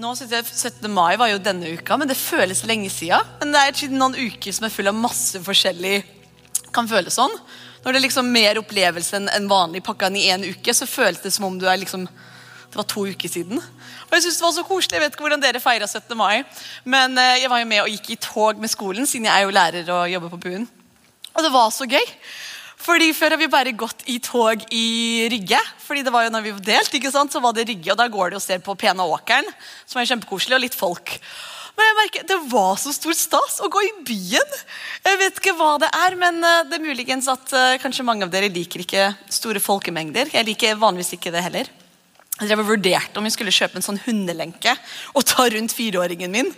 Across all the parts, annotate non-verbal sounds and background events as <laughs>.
Nå synes jeg 17. mai var jo denne uka, men det føles lenge siden. Men det er noen uker som er full av masse forskjellig kan føles sånn. Når det er liksom mer opplevelse enn vanlig pakka inn i én uke, så føles det som om du er liksom det var to uker siden. Og jeg synes det var så koselig. Jeg vet ikke hvordan dere feira 17. mai. Men eh, jeg var jo med og gikk i tog med skolen, siden jeg er jo lærer og jobber på buen. Og det var så gøy. Fordi Før har vi bare gått i tog i Rygge. Fordi det var jo når vi var delt, ikke sant, så var det Rygge, og da går det og ser på Pena Åkeren, som er kjempekoselig, og litt folk. Men jeg merker, det var så stor stas å gå i byen. Jeg vet ikke hva det er, men eh, det er muligens at uh, kanskje mange av dere liker ikke store folkemengder. Jeg liker vanligvis ikke det heller. Jeg vurderte om vi skulle kjøpe en sånn hundelenke og ta rundt fireåringen min.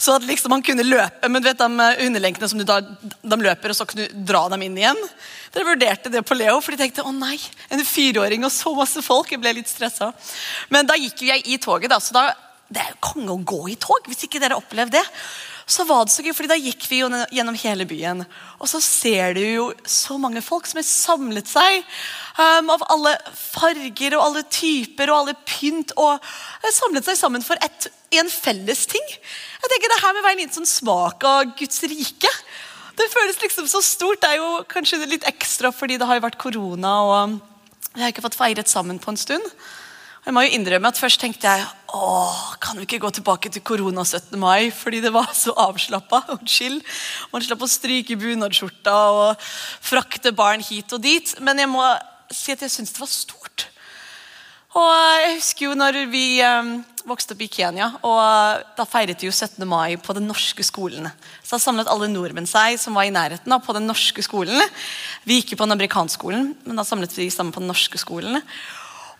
Så at liksom han kunne løpe. Men du vet de eh, hundelenkene som du da, de løper, og så kan du dra dem inn igjen. Dere vurderte det på Leo, for de tenkte å nei, en fireåring og så masse folk. Jeg ble litt stressa. Men da gikk jo jeg i toget, da, så da, det er jo konge å gå i tog. hvis ikke dere opplevde det så var det så gøy, fordi Da gikk vi jo gjennom hele byen. Og så ser du jo så mange folk som har samlet seg um, av alle farger og alle typer og alle pynt. Og har samlet seg sammen for et, en felles ting. Jeg tenker Det her med veien en sånn smak av Guds rike. Det føles liksom så stort. Det er jo kanskje litt ekstra fordi det har jo vært korona. og vi har ikke fått feiret sammen på en stund. Jeg må jo innrømme at Først tenkte jeg åh, kan vi ikke gå tilbake til korona 17. mai, fordi det var så avslappa og chill. Man slapp å stryke bunadsskjorta og frakte barn hit og dit. Men jeg må si at jeg syns det var stort. Og Jeg husker jo når vi um, vokste opp i Kenya, og da feiret vi jo 17. mai på den norske skolen. Så da samlet alle nordmenn seg som var i nærheten da, på den norske skolen. Vi gikk jo på den amerikanske skolen, men da samlet vi sammen på den norske skolen.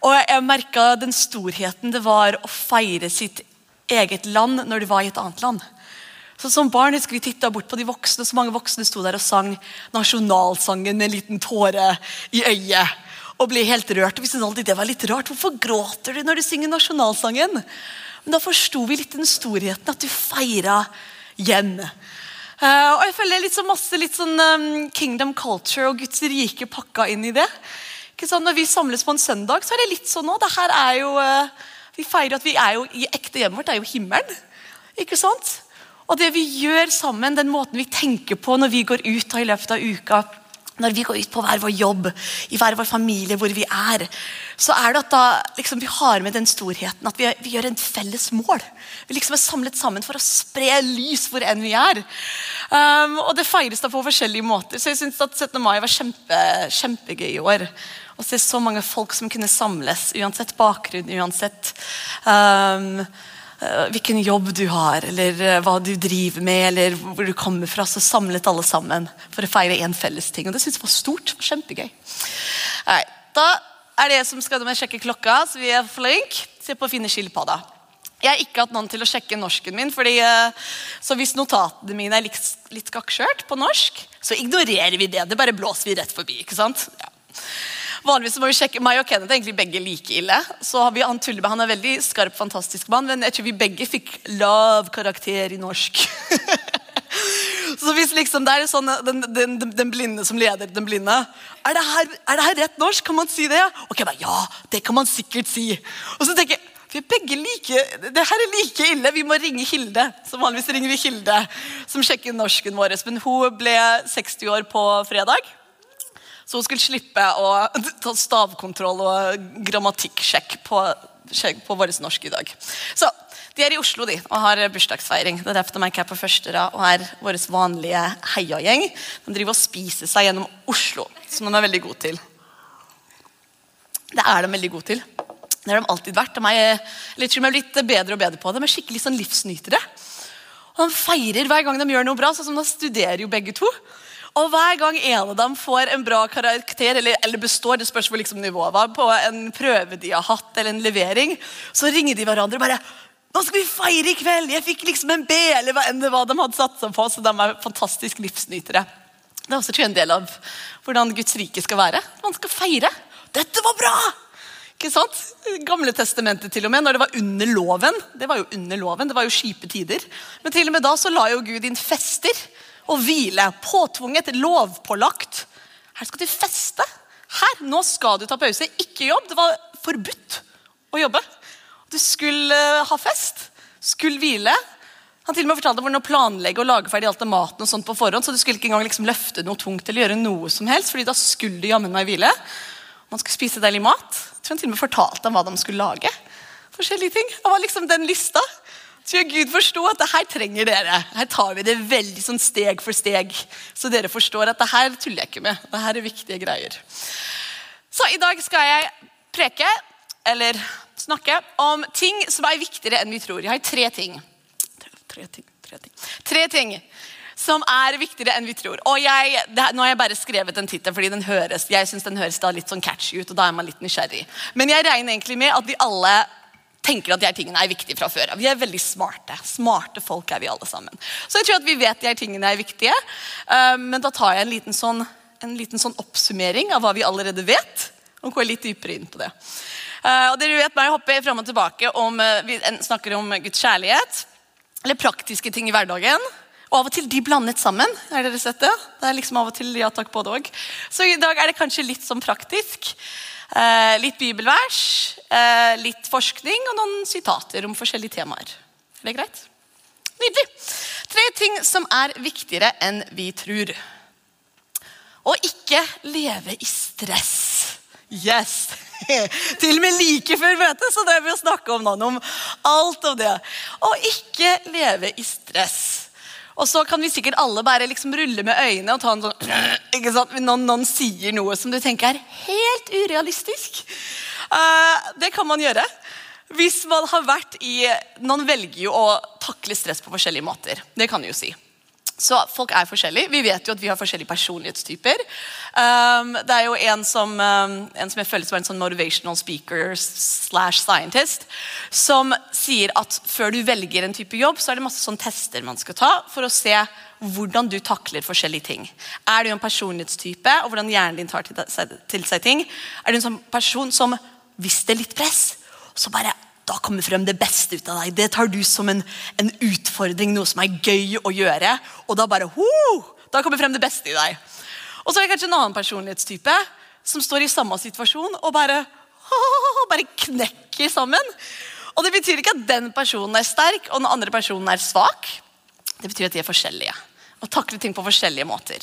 Og jeg merka den storheten det var å feire sitt eget land når du var i et annet land. Så Som barn husker vi titta bort på de voksne, så mange voksne sto der og sang nasjonalsangen med en liten tåre i øyet. Og ble helt rørt. Vi syntes alltid det var litt rart. Hvorfor gråter du når du synger nasjonalsangen? Men da forsto vi litt den storheten, at du feira hjem. Uh, og jeg føler litt så masse litt sånn um, kingdom culture og Guds rike pakka inn i det. Sant? Når vi samles på en søndag, så er det litt sånn nå. Jo, eh, vi feirer at vi er jo i ekte hjemmet vårt, det er jo himmelen. Ikke sant? Og det vi gjør sammen, den måten vi tenker på når vi går ut i løpet av uka, når vi går ut på hver vår jobb, i hver vår familie, hvor vi er, så er det at da liksom, vi har med den storheten at vi, vi, gjør en felles mål. Vi liksom er samlet sammen for å spre lys hvor enn vi er. Um, og det feires da på forskjellige måter. Så jeg syns at 17. mai var kjempe, kjempegøy i år å se så mange folk som kunne samles, uansett bakgrunn, uansett um, hvilken jobb du har, eller uh, hva du driver med, eller hvor du kommer fra. Så samlet alle sammen for å feire én felles ting. Og det syns jeg var stort. Var Kjempegøy. Nei, da er det jeg som skal sjekke klokka, så vi er flinke. Se på å finne skilpadda. Jeg har ikke hatt noen til å sjekke norsken min. Fordi, uh, så hvis notatene mine er litt, litt skakkskjørt på norsk, så ignorerer vi det. Det bare blåser vi rett forbi. ikke sant? Ja. Vanligvis må vi sjekke, Meg og Kenneth er egentlig begge like ille. Så har vi Han Tullebe han er veldig skarp, fantastisk mann, men jeg tror vi begge fikk lav karakter i norsk. <laughs> så hvis liksom det er sånn, den, den, den, blinde som leder den blinde er det, her, er det her rett norsk? Kan man si det? Ok, da, Ja, det kan man sikkert si. Og så tenker jeg vi er begge like, det her er like ille. Vi må ringe Hilde. Som vanligvis ringer vi Hilde, som sjekker norsken vår. Men hun ble 60 år på fredag. Så hun skulle slippe å <laughs> ta stavkontroll og grammatikksjekk på, på vår norsk i dag. Så de er i Oslo de, og har bursdagsfeiring. Det er derfor de er på første rad og er vår vanlige heiagjeng. De driver og spiser seg gjennom Oslo, som de er veldig gode til. Det er de veldig gode til. Det har de alltid vært. De er, litt, de er blitt bedre og bedre på det. De er skikkelig sånn livsnytere. Og De feirer hver gang de gjør noe bra. sånn som De studerer jo begge to. Og hver gang en av dem får en bra karakter, eller, eller består, det spørs hvor liksom nivået var, på en prøve de har hatt, eller en levering, så ringer de hverandre og bare nå skal vi feire i kveld! Jeg fikk liksom en B, eller hva enn det var de hadde satsa på. Så de er fantastisk livsnytere. Det er også en del av hvordan Guds rike skal være. Man skal feire. Dette var bra! Ikke sant? Gamle testamentet til og med, når det var under loven. Det var jo under loven, det var jo kjipe tider. Men til og med da så la jo Gud inn fester og hvile. Påtvunget, lovpålagt. Her skal du feste. Her, Nå skal du ta pause. Ikke jobb. Det var forbudt å jobbe. Du skulle ha fest. skulle hvile. Han til og med fortalte hvordan å planlegge og lage ferdig alt av maten og sånt på forhånd, så du skulle ikke engang liksom løfte noe tungt eller gjøre noe som helst, fordi da skulle du jammen meg hvile. Man skulle spise deilig mat. Jeg tror han til og med fortalte ham hva de skulle lage. Forskjellige ting. Det var liksom den lista. Gjør Gud forstå at det her trenger dere. Her tar vi det veldig sånn steg for steg. Så dere forstår at det her tuller jeg ikke med. Det her er viktige greier. Så i dag skal jeg preke, eller snakke, om ting som er viktigere enn vi tror. Jeg har tre ting. Tre ting, tre ting. Tre ting som er viktigere enn vi tror. Og jeg, det, Nå har jeg bare skrevet en tittel fordi den høres jeg synes den høres da litt sånn catchy ut. og da er man litt nysgjerrig. Men jeg regner egentlig med at vi alle tenker at de her tingene er viktige fra før Vi er veldig smarte. Smarte folk er vi alle sammen. Så jeg tror at vi vet de her tingene er viktige. Uh, men da tar jeg en liten, sånn, en liten sånn oppsummering av hva vi allerede vet. Og går litt dypere inn på det. Uh, og dere vet meg, Jeg hopper fram og tilbake om uh, vi snakker om Guds kjærlighet. Eller praktiske ting i hverdagen. Og av og til de blandet sammen. Har dere sett det? Det er liksom av og til ja takk både og. Så i dag er det kanskje litt sånn praktisk. Eh, litt bibelvers, eh, litt forskning og noen sitater om forskjellige temaer. Er det greit? Nydelig. Tre ting som er viktigere enn vi tror. Å ikke leve i stress. Yes! <laughs> Til og med like før møtet så drev vi å snakke om noen om alt om det. Å ikke leve i stress. Og så kan vi sikkert alle bare liksom rulle med øynene og ta en sånn <clears throat> ikke sant? Noen, noen sier noe som du tenker er helt urealistisk. Uh, det kan man gjøre. Hvis man har vært i Noen velger jo å takle stress på forskjellige måter. Det kan du jo si. Så folk er forskjellige. Vi vet jo at vi har forskjellige personlighetstyper. Um, det er jo en som, um, en som jeg føler som er en sånn motivational speaker slash scientist, som sier at før du velger en type jobb, så er det masse sånn tester man skal ta for å se hvordan du takler forskjellige ting. Er du en personlighetstype, og hvordan hjernen din tar til seg, ting? Er du en sånn person som, hvis det er litt press, så bare da kommer frem det beste ut av deg. Det tar du som en, en utfordring, noe som er gøy å gjøre. Og da bare huh, Da kommer frem det beste i deg. Og så er det kanskje en annen personlighetstype som står i samme situasjon og bare, <laughs> bare knekker sammen. Og Det betyr ikke at den personen er sterk og den andre personen er svak. Det betyr at de er forskjellige og takler ting på forskjellige måter.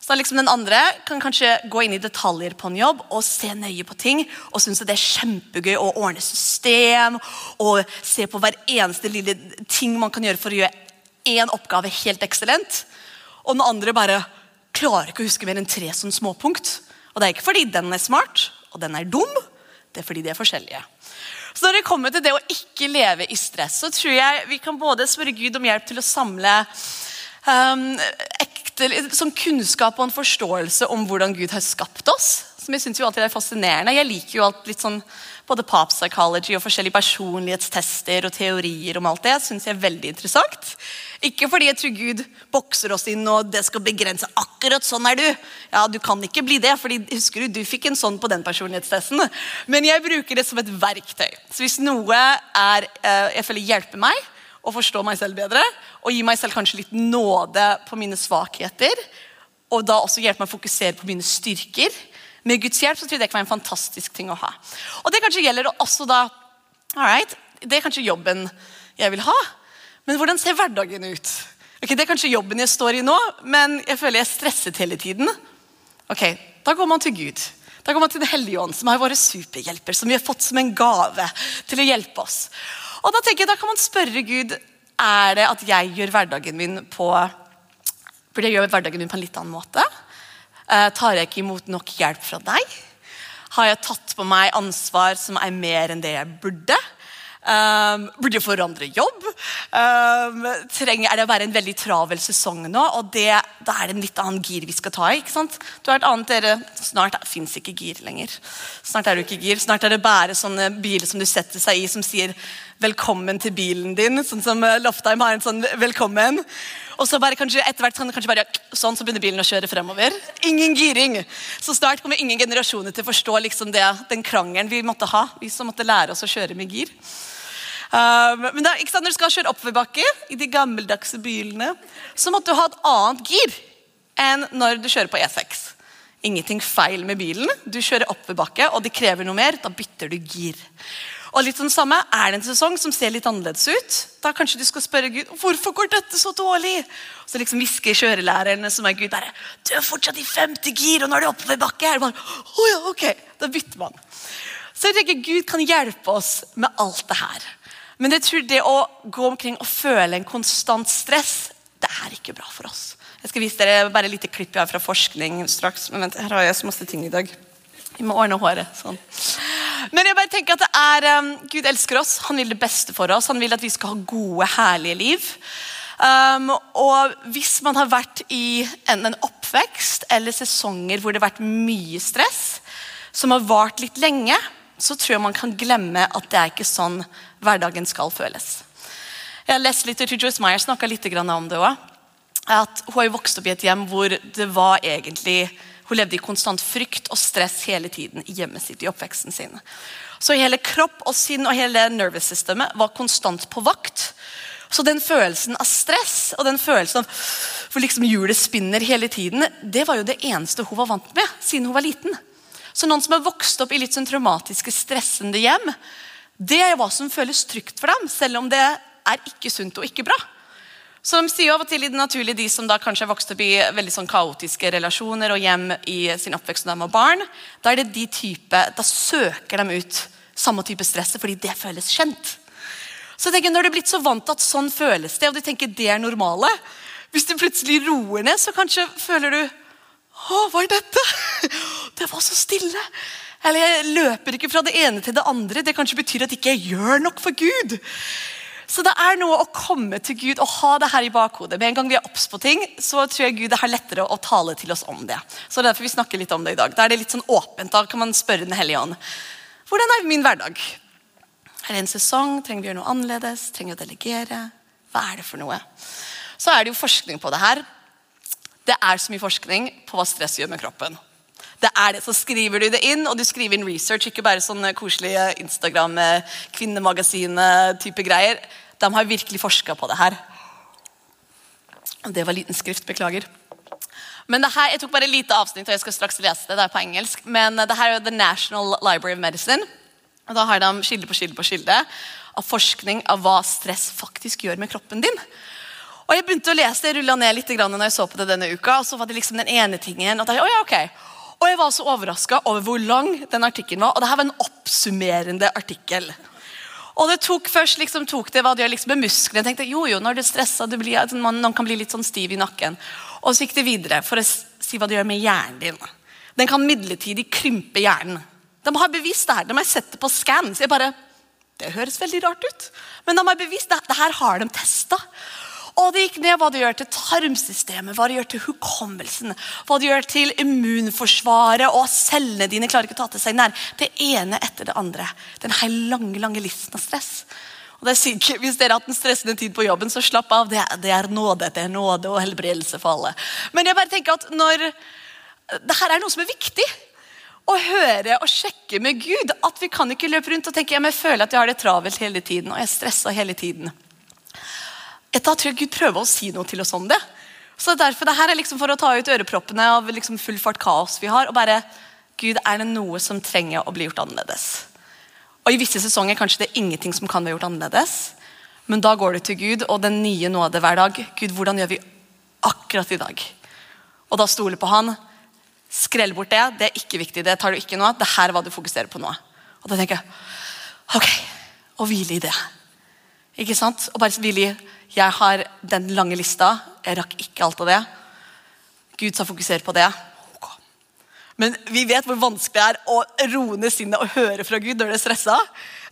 Så liksom Den andre kan kanskje gå inn i detaljer på en jobb og se nøye på ting. Og synes det er kjempegøy å ordne system og se på hver eneste lille ting man kan gjøre for å gjøre én oppgave helt eksellent. Og den andre bare klarer ikke å huske mer enn tre sånne småpunkt. Og det er ikke fordi den er smart og den er dum, det er fordi de er forskjellige. Så når det kommer til det å ikke leve i stress, så tror jeg vi kan både spørre Gud om hjelp til å samle um, som kunnskap og en forståelse om hvordan Gud har skapt oss. Som jeg synes jo alltid er fascinerende. Jeg liker jo alt litt sånn både pop psychology og forskjellige personlighetstester og teorier om alt det. synes jeg er veldig interessant. Ikke fordi jeg tror Gud bokser oss inn og det skal begrense akkurat sånn er du. Ja, Du kan ikke bli det, fordi husker du, du fikk en sånn på den personlighetstesten. Men jeg bruker det som et verktøy. Så hvis noe er, eh, jeg føler hjelper meg, å forstå meg selv bedre. Og gi meg selv kanskje litt nåde på mine svakheter. Og da også hjelpe meg å fokusere på mine styrker. Med Guds hjelp så tror jeg det kan være en fantastisk ting å ha. Og det kanskje gjelder også da right, Det er kanskje jobben jeg vil ha. Men hvordan ser hverdagen ut? Ok, Det er kanskje jobben jeg står i nå, men jeg føler jeg er stresset hele tiden. Ok, Da går man til Gud. Da går man til Den hellige ånd, som er våre superhjelper, som vi har fått som en gave til å hjelpe oss. Og Da tenker jeg, da kan man spørre Gud er det at jeg gjør hverdagen min på Burde jeg gjøre hverdagen min på en litt annen måte? Eh, tar jeg ikke imot nok hjelp fra deg? Har jeg tatt på meg ansvar som er mer enn det jeg burde? Um, burde jeg forandre jobb? Um, trenger, er det å være en veldig travel sesong nå? og det, Da er det en litt annen gir vi skal ta i. ikke sant? Du har et annet, dere, Snart fins ikke gir lenger. Snart er du ikke gir. Snart er det bare sånne biler som du setter seg i, som sier 'velkommen til bilen din'. Sånn som eh, Loftheim har en sånn 'velkommen'. Og så bare kanskje etter hvert kan kanskje bare, sånn så begynner bilen å kjøre fremover. Ingen giring. Så snart kommer ingen generasjoner til å forstå liksom det, den krangelen vi måtte ha. Vi som måtte lære oss å kjøre med gir. Um, men da, ikke sant, Når du skal kjøre oppoverbakke i de gammeldagse bilene, så måtte du ha et annet gir enn når du kjører på E6. Ingenting feil med bilen. Du kjører oppoverbakke, og det krever noe mer. Da bytter du gir. Og litt sånn samme, Er det en sesong som ser litt annerledes ut, da kanskje du skal spørre Gud hvorfor går dette så dårlig. Og så liksom hvisker kjørelæreren som er Gud bare du er fortsatt i femte gir, og nå er du oppoverbakke. Oh ja, ok, Da bytter man. Så jeg tenker Gud kan hjelpe oss med alt det her. Men jeg tror det å gå omkring og føle en konstant stress, det er ikke bra for oss. Jeg skal vise dere bare et lite klipp jeg har fra forskning straks. Men vent, her har jeg så masse ting i dag. Vi må ordne håret. sånn. Men jeg bare tenker at det er, um, Gud elsker oss. Han vil det beste for oss. Han vil at vi skal ha gode, herlige liv. Um, og hvis man har vært i en, en, oppvekst eller sesonger hvor det har vært mye stress, som har vart litt lenge, så tror jeg man kan glemme at det er ikke sånn hverdagen skal føles. Jeg har lest litt til Joyce Meyer snakka litt om det At hun har vokst opp i et hjem hvor det var egentlig hun levde i konstant frykt og stress hele tiden i hjemmet sitt. i oppveksten sin. Så hele kropp og sinn og hele nervous systemet var konstant på vakt. Så den følelsen av stress og den følelsen av hvor liksom hjulet spinner hele tiden, det var jo det eneste hun var vant med siden hun var liten. Så noen som har vokst opp i litt sånn traumatiske, stressende hjem, det er jo hva som føles trygt for dem, selv om det er ikke sunt og ikke bra. De sier av og til i det naturlige de som da kanskje har vokst opp i veldig sånn kaotiske relasjoner og hjem i sin oppvekst da de var barn, da er det de type, da søker de ut samme type stresset fordi det føles kjent. Så jeg tenker, Når du er blitt så vant til at sånn føles det, og du tenker det er normale Hvis du plutselig roer ned, så kanskje føler du Å, hva er dette? <laughs> Det var så stille. Eller jeg løper ikke fra det ene til det andre. Det kanskje betyr at ikke jeg gjør nok for Gud. Så det er noe å komme til Gud og ha det her i bakhodet. Med en gang vi er obs på ting, så tror jeg Gud det er lettere å tale til oss om det. Så det er derfor vi snakker litt om det i dag. Da er det litt sånn åpent. Da kan man spørre Den hellige ånd. Hvordan er min hverdag? Er det en sesong? Trenger vi å gjøre noe annerledes? Trenger vi å delegere? Hva er det for noe? Så er det jo forskning på det her. Det er så mye forskning på hva stress gjør med kroppen. Det er det, Så skriver du det inn, og du skriver inn research, ikke bare sånne koselige Instagram, kvinnemagasin-type greier. De har virkelig forska på det her. Det var liten skrift, beklager. Men det her, Jeg tok bare et lite avsnitt, og jeg skal straks lese det. det er på engelsk. Men det her er The National Library of Medicine. og Da har de skilde på skilde på skilde av forskning av hva stress faktisk gjør med kroppen din. Og Jeg begynte å lese det, rulla ned litt når jeg så på det denne uka. og så var det liksom den ene tingen, og jeg, oh ja, ok, og jeg var så overraska over hvor lang den artikkelen var. Og det her var en oppsummerende artikkel. Og det tok først liksom, tok det hva det gjør liksom med musklene. Jeg tenkte jo jo, når du er stressa, noen kan bli litt sånn stiv i nakken. Og så gikk det videre for å si hva det gjør med hjernen din. Den kan midlertidig krympe hjernen. De har bevist det her. De har sett det på scans. Jeg bare, Det høres veldig rart ut. Men de har bevist det. Det her har de testa. Og det gikk ned hva det gjør til tarmsystemet, hva det gjør til hukommelsen, hva det gjør til immunforsvaret, og cellene dine klarer ikke å ta til seg nær. Det ene etter det andre. Den her lange lange listen av stress. Og det er sikkert, Hvis dere har hatt en stressende tid på jobben, så slapp av. Det det er nåde det er nåde og helbredelse for alle. Men jeg bare tenker at når det her er noe som er viktig å høre og sjekke med Gud. At vi kan ikke løpe rundt og tenke jeg føler at jeg har det travelt hele tiden. og jeg er stressa hele tiden. Da tror jeg Gud prøver å si noe til oss om det. Så derfor, det her er liksom for å ta ut øreproppene av liksom full fart kaos vi har. og bare, Gud, er det noe som trenger å bli gjort annerledes? Og I visse sesonger kanskje det er ingenting som kan bli gjort annerledes. Men da går du til Gud og den nye nåde hver dag. Gud, hvordan gjør vi akkurat i dag? Og da stoler på han. Skrell bort det. Det er ikke viktig. Det tar du ikke nå. Det her er hva du fokuserer på nå. Og da tenker jeg ok, og hvile i det. Ikke sant? Og bare hvile i jeg har den lange lista. Jeg rakk ikke alt av det. Gud sa fokuser på det. Men vi vet hvor vanskelig det er å roe ned sinnet og høre fra Gud når det er stressa.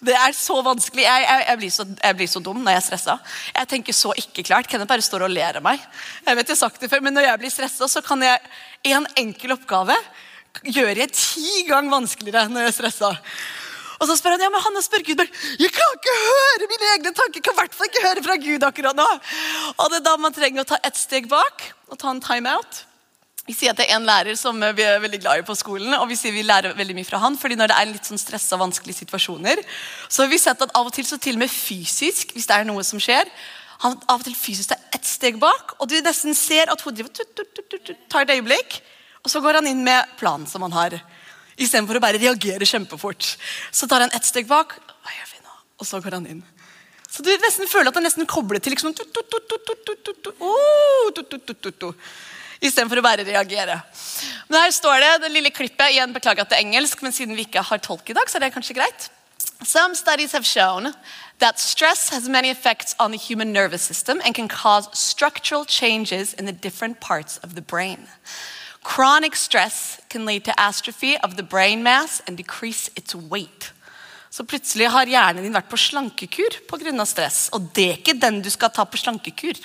Det er så vanskelig. Jeg, jeg, jeg, blir så, jeg, blir så, dum når jeg er stressa. Jeg tenker så ikke klart. Kenneth bare står og ler av meg. Jeg vet jeg har sagt det før, Men når jeg blir stressa, så kan jeg en enkel oppgave gjøre jeg ti ganger vanskeligere når jeg er stressa. Og så spør han ja, men Hanne spør Gud jeg kan ikke høre mine egne tanker. Jeg kan i hvert fall ikke høre fra Gud akkurat nå. Og det er da man trenger å ta ett steg bak og ta en timeout. Vi sier at det er en lærer som vi er veldig glad i på skolen, og vi sier vi lærer veldig mye fra han, fordi når det er litt sånn stressa, vanskelige situasjoner, så har vi sett at av og til så til og med fysisk, hvis det er noe som skjer, han av og til fysisk tar ett steg bak, og du nesten ser at hodet tar et øyeblikk, og så går han inn med planen som han har. Istedenfor å bare reagere kjempefort. Så tar han ett steg bak, og så går han inn. Så du nesten føler at han nesten kobler til liksom Istedenfor å bare reagere. Men her står det det lille klippet. igjen Beklager at det er engelsk, men siden vi ikke har tolk i dag, så er det kanskje greit. Some studies have shown that stress has many effects on the human nervous system and can cause structural changes in the different parts of the brain. Chronic stress can lead to astrophy of the brain mass and decrease its weight. Så plutselig har hjernen din vært på slankekur pga. stress. Og det er ikke den du skal ta på slankekur.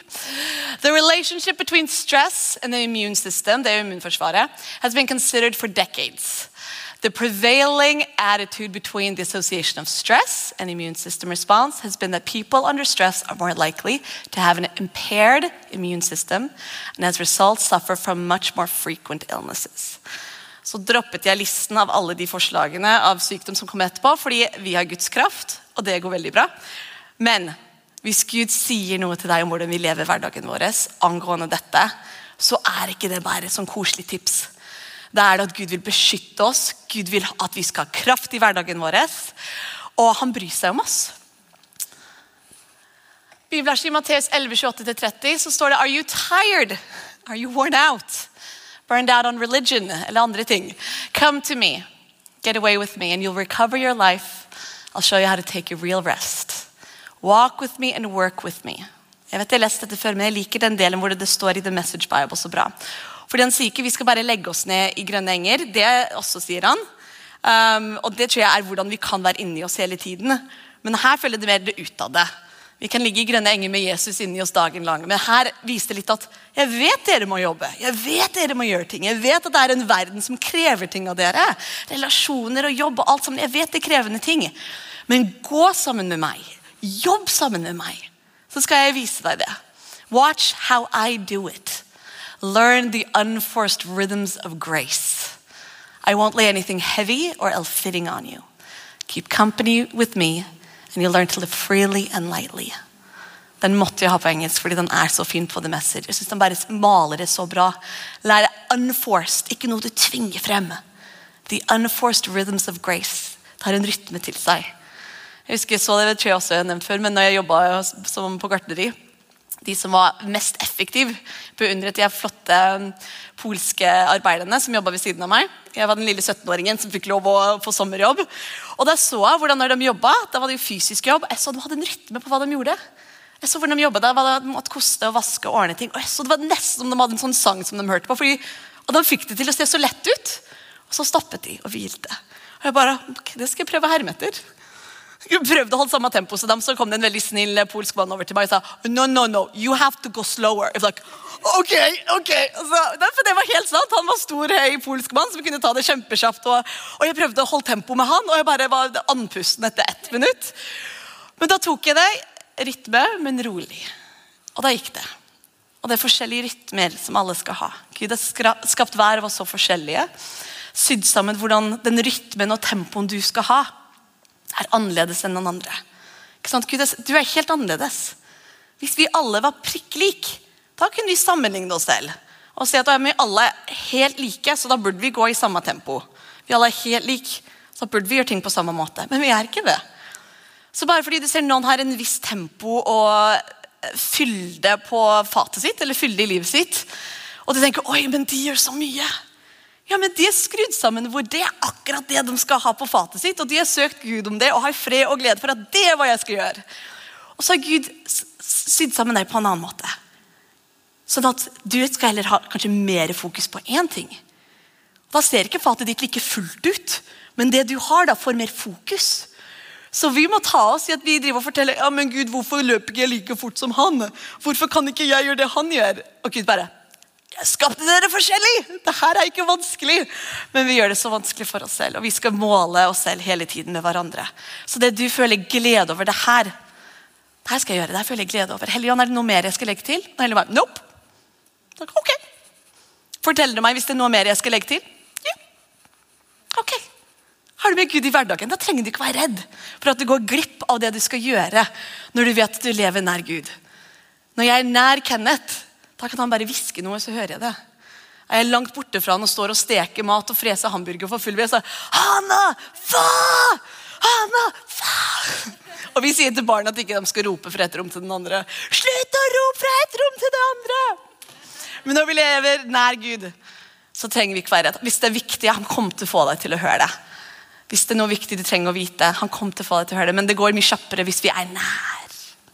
The relationship between stress and the immune system, det er immunforsvaret, has been considered for decades. The prevailing attitude between the association of stress and immune system response has been that people under stress are more likely to have an impaired immune system and as a result suffer from much more frequent illnesses. Så droppet jeg listen av alle de forslagene av sykdom som kommer etterpå, fordi vi har Guds kraft, og det går veldig bra. Men hvis Gud sier noe til deg om hvordan vi lever hverdagen vår angående dette, så er ikke det bare sånn koselig tips da er det at Gud vil beskytte oss. Gud vil at vi skal ha kraft i hverdagen vår. Og han bryr seg om oss. Bibelverset i Matteus 11, 28-30 så står det Are you tired? Are you worn out? Burned out on religion? Eller andre ting. Come to me. Get away with me and you'll recover your life. I'll show you how to take a real rest. Walk with me and work with me. Jeg vet jeg har lest dette før, men jeg liker den delen hvor det står i The Message Bible så bra. Fordi Han sier ikke vi skal bare legge oss ned i grønne enger. Det også sier han. Um, og Det tror jeg er hvordan vi kan være inni oss hele tiden. Men her følger det mer det ut av det. Vi kan ligge i grønne enger med Jesus inni oss dagen lang. Men her viser det litt at jeg vet dere må jobbe. Jeg vet dere må gjøre ting. Jeg vet at det er en verden som krever ting av dere. Relasjoner og jobb og alt sammen. Jeg vet det er krevende ting. Men gå sammen med meg. Jobb sammen med meg. Så skal jeg vise deg det. Watch how I do it. Learn the unforced rhythms of grace. I won't lay anything heavy or ill fitting on you. Keep company with me, and you'll learn to live freely and lightly. Den måtte jeg ha på engelsk fordi den er så fin på The Message. Jeg synes Den bare maler det så bra. Lær unforced, ikke noe du tvinger frem. The unforced rhythms of grace tar en rytme til seg. Jeg husker jeg så det tror jeg også jeg har nevnt før, men når jeg jobba på gartneri de som var mest effektive, beundret de flotte um, polske arbeiderne som jobba ved siden av meg. Jeg var den lille 17-åringen som fikk lov å få sommerjobb. Og Da så jeg hvordan de jobba, da var det jo fysisk jobb. Jeg så De hadde en rytme på hva de gjorde. Jeg så hvordan De jobbet, var det måtte koste og vaske og ordne ting. Og jeg så Det var nesten som de hadde en sånn sang som de hørte på. Fordi, og De fikk det til å se så lett ut. Og så stoppet de og hvilte. Og jeg bare, okay, Det skal jeg prøve å herme etter prøvde å holde samme tempo som dem, så kom det en veldig snill eh, polsk mann over til meg og sa no, no, no, you have to go slower. Like, ok, ok. Så, for det var helt sant. Han var stor, høy polsk mann som kunne ta det kjempekjapt. Og, og, jeg prøvde å holde tempo med han, og jeg bare var andpusten etter ett minutt. Men da tok jeg det rytme, men rolig. Og da gikk det. Og det er forskjellige rytmer som alle skal ha. Gud har skapt hver av oss så forskjellige. Sydd sammen hvordan den rytmen og tempoen du skal ha er annerledes enn noen andre. Ikke sant? Gud, du er helt annerledes. Hvis vi alle var prikk lik, da kunne vi sammenligne oss selv. Og si at vi alle er helt like, så da burde vi gå i samme tempo. Vi alle er helt like, så burde vi gjøre ting på samme måte. Men vi er ikke det. Så bare fordi du ser noen har en viss tempo og fylde på fatet sitt, eller fylde i livet sitt, og du tenker oi, men de gjør så mye ja, men De er skrudd sammen hvor det er akkurat det de skal ha på fatet sitt. Og de har søkt Gud om det og har fred og glede for at det er hva jeg skal gjøre. Og så har Gud sydd sammen deg på en annen måte. Sånn at du skal heller ha kanskje mer fokus på én ting. Da ser ikke fatet ditt like fullt ut, men det du har, da får mer fokus. Så vi må ta oss i at vi driver og forteller ja, men Gud, hvorfor løper ikke jeg like fort som han. Hvorfor kan ikke jeg gjøre det han gjør? Og Gud bare jeg skapte dere forskjellig! Det her er ikke vanskelig. Men vi gjør det så vanskelig for oss selv, og vi skal måle oss selv hele tiden med hverandre. Så det du føler glede over, det her det her skal jeg gjøre, det her føler jeg glede over. Helligånd, er det noe mer jeg skal legge til? Og Helligånd, nope. Ok. Forteller du meg hvis det er noe mer jeg skal legge til? Ja. Ok. Har du med Gud i hverdagen, da trenger du ikke være redd for at du går glipp av det du skal gjøre når du vet at du lever nær Gud. Når jeg er nær Kenneth, da kan han bare hviske noe, så hører jeg det. Jeg er langt borte fra han og står og steker mat og freser hamburger for full ved. Hanna, fa! Hanna, fa! Og vi sier til barna at ikke de skal rope fra et rom til den andre. Slutt å rope fra et rom til det andre! Men når vi lever nær Gud, så trenger vi ikke være redd. Hvis det er viktig, han kommer til å få deg til å høre det. Hvis det er noe viktig du trenger å vite, han kommer til å få deg til å høre det. Men det går mye kjappere hvis vi er nær.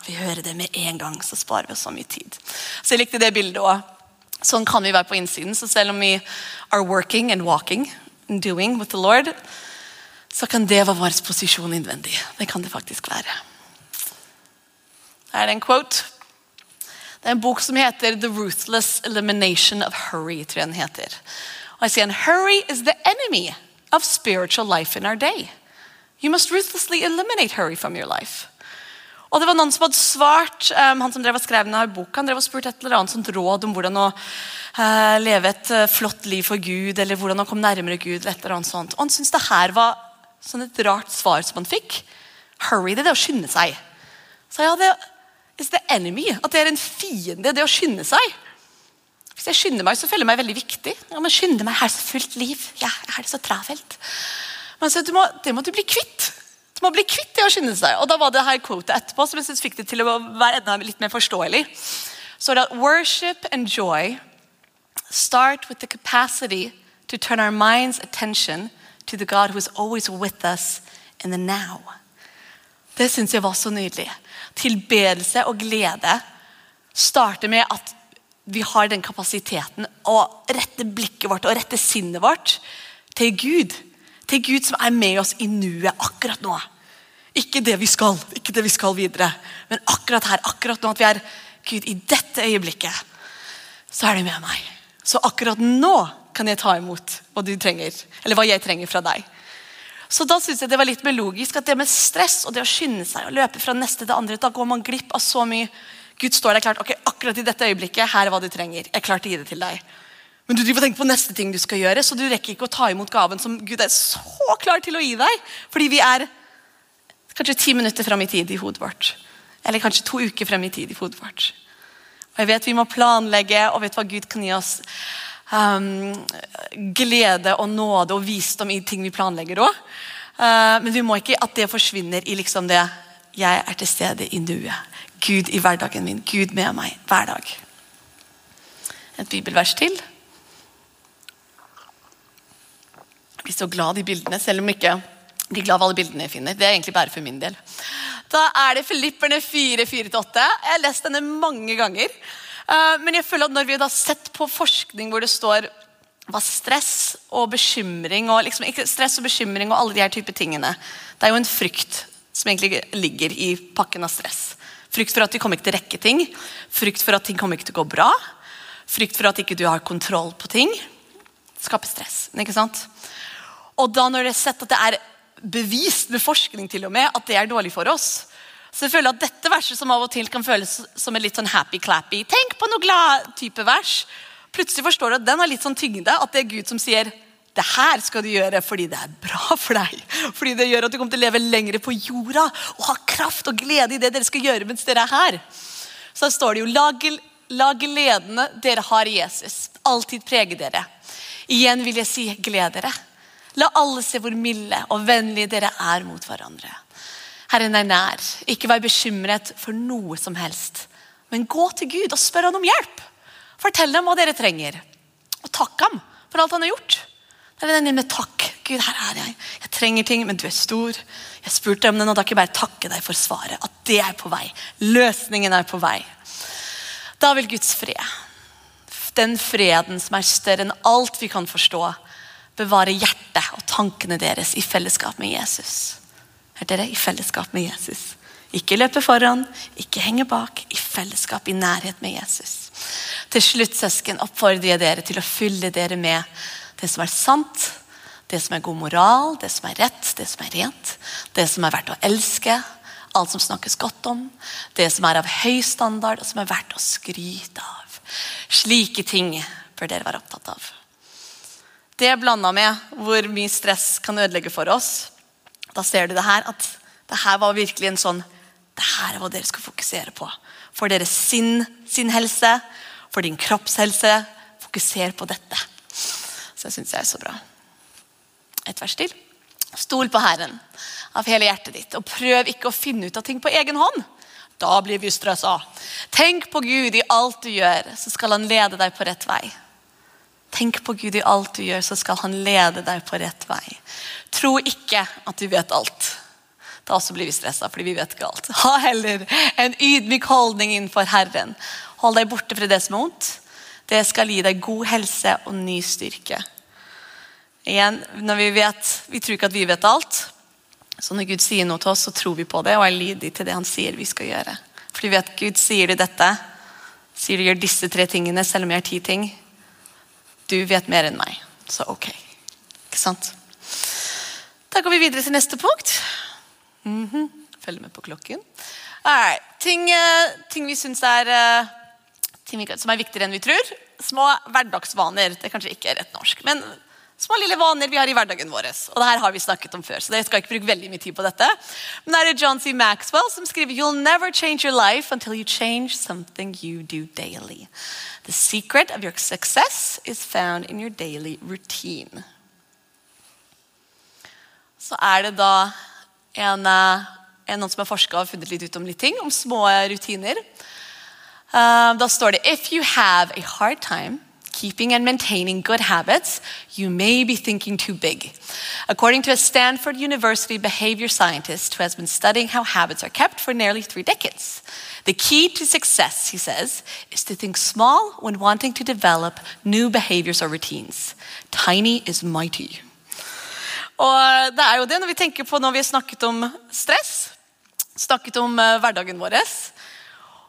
Vi hører det med en gang, så sparer vi oss så mye tid. Så jeg likte det bildet også. Sånn kan vi være på innsiden. Så selv om vi are working and walking and doing with the Lord, så kan det være vår posisjon innvendig. Det kan det faktisk være. Her er det en quote. Det er en bok som heter The Ruthless Elimination of Hurry. tror jeg den heter. Og jeg sier Hurry is the enemy of spiritual life in our day. You must ruthlessly eliminate hurry from your life. Og det var noen som hadde svart, um, Han som drev og skrev denne boka, han drev og spurte et eller annet sånt råd om hvordan å uh, leve et uh, flott liv for Gud, eller hvordan å komme nærmere Gud. eller et eller annet sånt. Og han syntes det her var sånn et rart svar som han fikk. Hurry, det er det å skynde seg. Så ja, det is the enemy. At det er en fiende, det å skynde seg. Hvis jeg skynder meg, så føler jeg meg veldig viktig. Ja, men skynde meg, her så fullt liv. Ja, jeg har det så travelt. Men så, du må, det må du bli kvitt. Du må bli kvitt det å skynde seg. Og da var det her quotet etterpå som jeg synes fikk det til å være enda litt mer forståelig. Så det at worship and joy start with the capacity to turn our mind's attention to the God who is always with us in the now. Det syns jeg var så nydelig. Tilbedelse og glede starter med at vi har den kapasiteten å rette blikket vårt og rette sinnet vårt til Gud. Til Gud som er med oss i nuet akkurat nå. Ikke det vi skal, ikke det vi skal videre, men akkurat her. akkurat nå At vi er Gud, i dette øyeblikket så er du med meg. Så akkurat nå kan jeg ta imot hva du trenger, eller hva jeg trenger fra deg. Så da synes jeg det var litt mer logisk at det med stress og det å skynde seg og løpe fra neste til andre, da går man glipp av så mye. Gud står der klart, ok, akkurat i dette øyeblikket, her er hva du trenger. Jeg er klar å gi det til deg. Men du driver og tenker på neste ting du skal gjøre, så du rekker ikke å ta imot gaven som Gud er så klar til å gi deg. Fordi vi er kanskje ti minutter frem i tid i hodet vårt. Eller kanskje to uker frem i tid i hodet vårt. Og jeg vet vi må planlegge, og vet hva Gud kan gi oss um, glede og nåde og visdom i ting vi planlegger òg. Uh, men vi må ikke at det forsvinner i liksom det jeg er til stede i nuet. Gud i hverdagen min. Gud med meg hver dag. Et bibelvers til. Jeg blir så glad i bildene, selv om ikke blir glad av alle bildene jeg finner. Det er egentlig bare for min del. Da er det Filipperne 4, 4-8. Jeg har lest denne mange ganger. Eh, men jeg føler at når vi har sett på forskning hvor det står hva stress og bekymring og liksom, stress og bekymring og alle de her type tingene Det er jo en frykt som egentlig ligger i pakken av stress. Frykt for at vi kommer ikke til å rekke ting. Frykt for at ting kommer ikke til å gå bra. Frykt for at ikke du har kontroll på ting. Skaper stress. ikke sant? Og da når det er sett at det er bevist med forskning til og med at det er dårlig for oss, så jeg føler at dette verset som av og til kan føles som en litt sånn happy-clappy Tenk på noe glad-type vers. Plutselig forstår du at den har litt sånn tyngde. At det er Gud som sier det her skal du gjøre fordi det er bra for deg. Fordi det gjør at du kommer til å leve lenger på jorda og ha kraft og glede i det dere skal gjøre mens dere er her. Så da står det jo la gledene dere har i Jesus, alltid prege dere. Igjen vil jeg si gled dere. La alle se hvor milde og vennlige dere er mot hverandre. Herren er nær. Ikke vær bekymret for noe som helst. Men gå til Gud og spør han om hjelp. Fortell dem hva dere trenger. Og takk ham for alt han har gjort. Det er den med takk. Gud, her er jeg. Jeg trenger ting, men du er stor. Jeg spurte om det, og da kan jeg bare takke deg for svaret. At det er på vei. Løsningen er på vei. Da vil Guds fred, den freden som er større enn alt vi kan forstå, bevare hjertet og tankene deres i fellesskap med Jesus. Hørte dere? I fellesskap med Jesus. Ikke løpe foran, ikke henge bak. I fellesskap, i nærhet med Jesus. Til slutt søsken, oppfordrer jeg dere til å fylle dere med det som er sant, det som er god moral, det som er rett, det som er rent, det som er verdt å elske, alt som snakkes godt om, det som er av høy standard, og som er verdt å skryte av. Slike ting bør dere være opptatt av. Det blanda med hvor mye stress kan ødelegge for oss, da ser du det her, at det her var virkelig en sånn Det her er hva dere skal fokusere på. For deres sin, sin helse, for din kroppshelse, Fokuser på dette. Så det syns jeg er så bra. Et vers til. Stol på Herren av hele hjertet ditt, og prøv ikke å finne ut av ting på egen hånd. Da blir vi stressa. Tenk på Gud i alt du gjør, så skal han lede deg på rett vei. Tenk på Gud i alt du gjør, så skal han lede deg på rett vei. Tro ikke at du vet alt. Da også blir vi stressa, fordi vi vet ikke alt. Ha heller en ydmyk holdning innenfor Herren. Hold deg borte fra det som er vondt. Det skal gi deg god helse og ny styrke. Igjen, når Vi vet, vi tror ikke at vi vet alt, så når Gud sier noe til oss, så tror vi på det og er lydige til det han sier vi skal gjøre. For vi vet Gud sier du dette, sier du gjør disse tre tingene, selv om jeg har ti ting. Du vet mer enn meg, så ok. Ikke sant? Da går vi videre til neste punkt. Mm -hmm. Følg med på klokken. Right. Ting, uh, ting, vi syns er uh, ting som er viktigere enn vi tror. Små hverdagsvaner. Det er kanskje ikke rett norsk. men små lille vaner vi har i hverdagen vår. Og det her har vi snakket om før, så jeg skal ikke bruke veldig mye tid på dette. Men det er John C. Maxwell som skriver You'll never change your life until you change something you do daily. The secret of your success is found in your daily routine. Så er det da en, eh, en noen som har forska og funnet litt ut om litt ting, om små rutiner. Uh, da står det If you have a hard time keeping and maintaining good habits, you may be thinking too big. According to a Stanford University behavior scientist who has been studying how habits are kept for nearly three decades. The key to success, he says, is to think small when wanting to develop new behaviors or routines. Tiny is mighty. Og det er jo det når vi tenker på når vi har snakket om stress, snakket om uh, hverdagen vår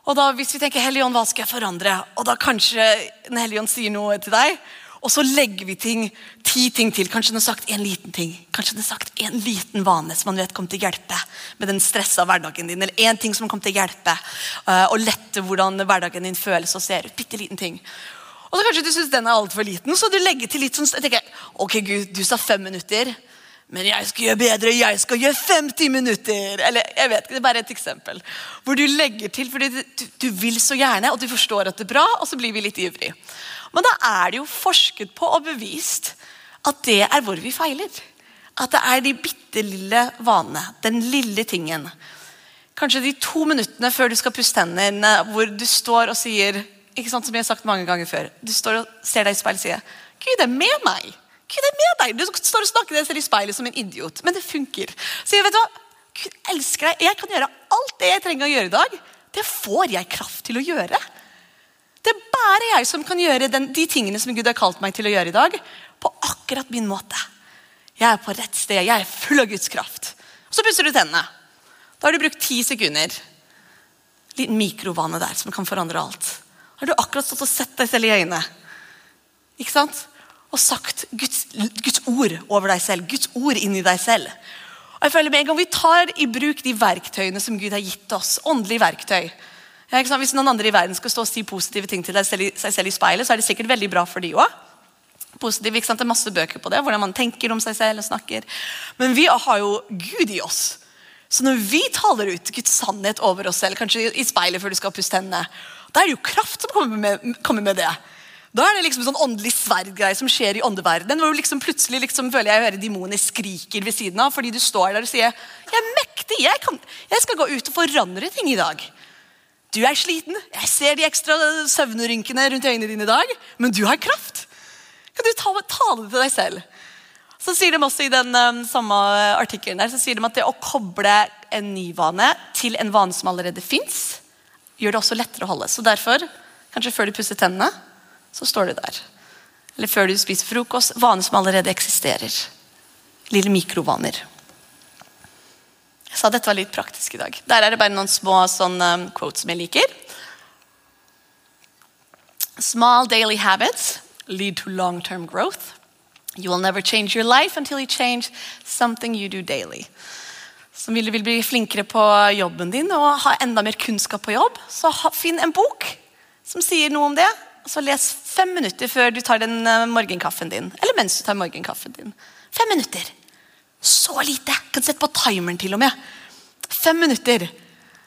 og da Hvis vi tenker Helligånd, hva skal jeg forandre? Og da kanskje Den Helligånd sier noe til deg, og så legger vi ting, ti ting til. Kanskje den har sagt en liten ting. Kanskje den har sagt en liten vane som man vet kommer til å hjelpe med den stressa hverdagen din. Eller en ting som kommer til å hjelpe uh, og lette hvordan hverdagen din føles og ser ut. Bitte liten ting. Og så kanskje du syns den er altfor liten, så du legger til litt sånn jeg tenker, Ok, Gud, du sa fem minutter. Men jeg skal gjøre bedre, jeg skal gjøre 50 minutter. Eller jeg vet ikke, Det er bare et eksempel. Hvor du legger til fordi du, du, vil så gjerne, og du forstår at det er bra, og så blir vi litt ivrig. Men da er det jo forsket på og bevist at det er hvor vi feiler. At det er de bitte lille vanene. Den lille tingen. Kanskje de to minuttene før du skal puste hendene, hvor du står og sier ikke sant, som jeg har sagt mange ganger før, Du står og ser deg i speilet og sier 'Gud er med meg'. Gud er med deg. Du står og snakker deg selv i speilet som en idiot. Men det funker. Så jeg vet hva, Gud elsker deg. Jeg kan gjøre alt det jeg trenger å gjøre i dag. Det får jeg kraft til å gjøre. Det er bare jeg som kan gjøre den, de tingene som Gud har kalt meg til å gjøre i dag, på akkurat min måte. Jeg er på rett sted. Jeg er full av Guds kraft. Så pusser du tennene. Da har du brukt ti sekunder. Liten mikrovane der som kan forandre alt. Da har du akkurat stått og sett deg selv i øynene. Ikke sant? Og sagt Guds, Guds, ord over deg selv. Guds ord inni deg selv. Og jeg føler med en gang Vi tar i bruk de verktøyene som Gud har gitt oss. Åndelige verktøy. Hvis noen andre i verden skal stå og si positive ting til seg selv i speilet, så er det sikkert veldig bra for de òg. Positiv, ikke sant? Det er masse bøker på det, hvordan man tenker om seg selv og snakker. Men vi har jo Gud i oss. Så når vi taler ut Guds sannhet over oss selv, kanskje i speilet før du skal puste hendene, da er det jo kraft som kommer med, kommer med det. Da er det liksom sånn åndelig sverdgreie som skjer i åndeverdenen. hvor liksom Plutselig liksom føler jeg hører demoner skriker ved siden av fordi du står der og sier jeg er mektig, jeg, kan, jeg skal gå ut og forandre ting i dag. Du er sliten, jeg ser de ekstra søvnrynkene rundt øynene dine i dag, men du har kraft. Kan du ta, tale det til deg selv? Så sier de også i den um, samme artikkelen der, så sier de at det å koble en ny vane til en vane som allerede fins, gjør det også lettere å holde. Så derfor, kanskje før du pusser tennene så står det der. Eller før du spiser frokost. Vaner som allerede eksisterer. Lille mikrovaner. Jeg sa dette var litt praktisk i dag. Der er det bare noen små sånn, um, quotes som jeg liker. Small daily habits lead to long-term growth. You will never change your life until you change something you do daily. Som vil, vil bli flinkere på jobben din og ha enda mer kunnskap på jobb, så finn en bok som sier noe om det. Så les fem minutter før du tar den eh, morgenkaffen din. Eller mens du tar morgenkaffen din. Fem minutter. Så lite! Kan sette på timeren til og med. Fem minutter.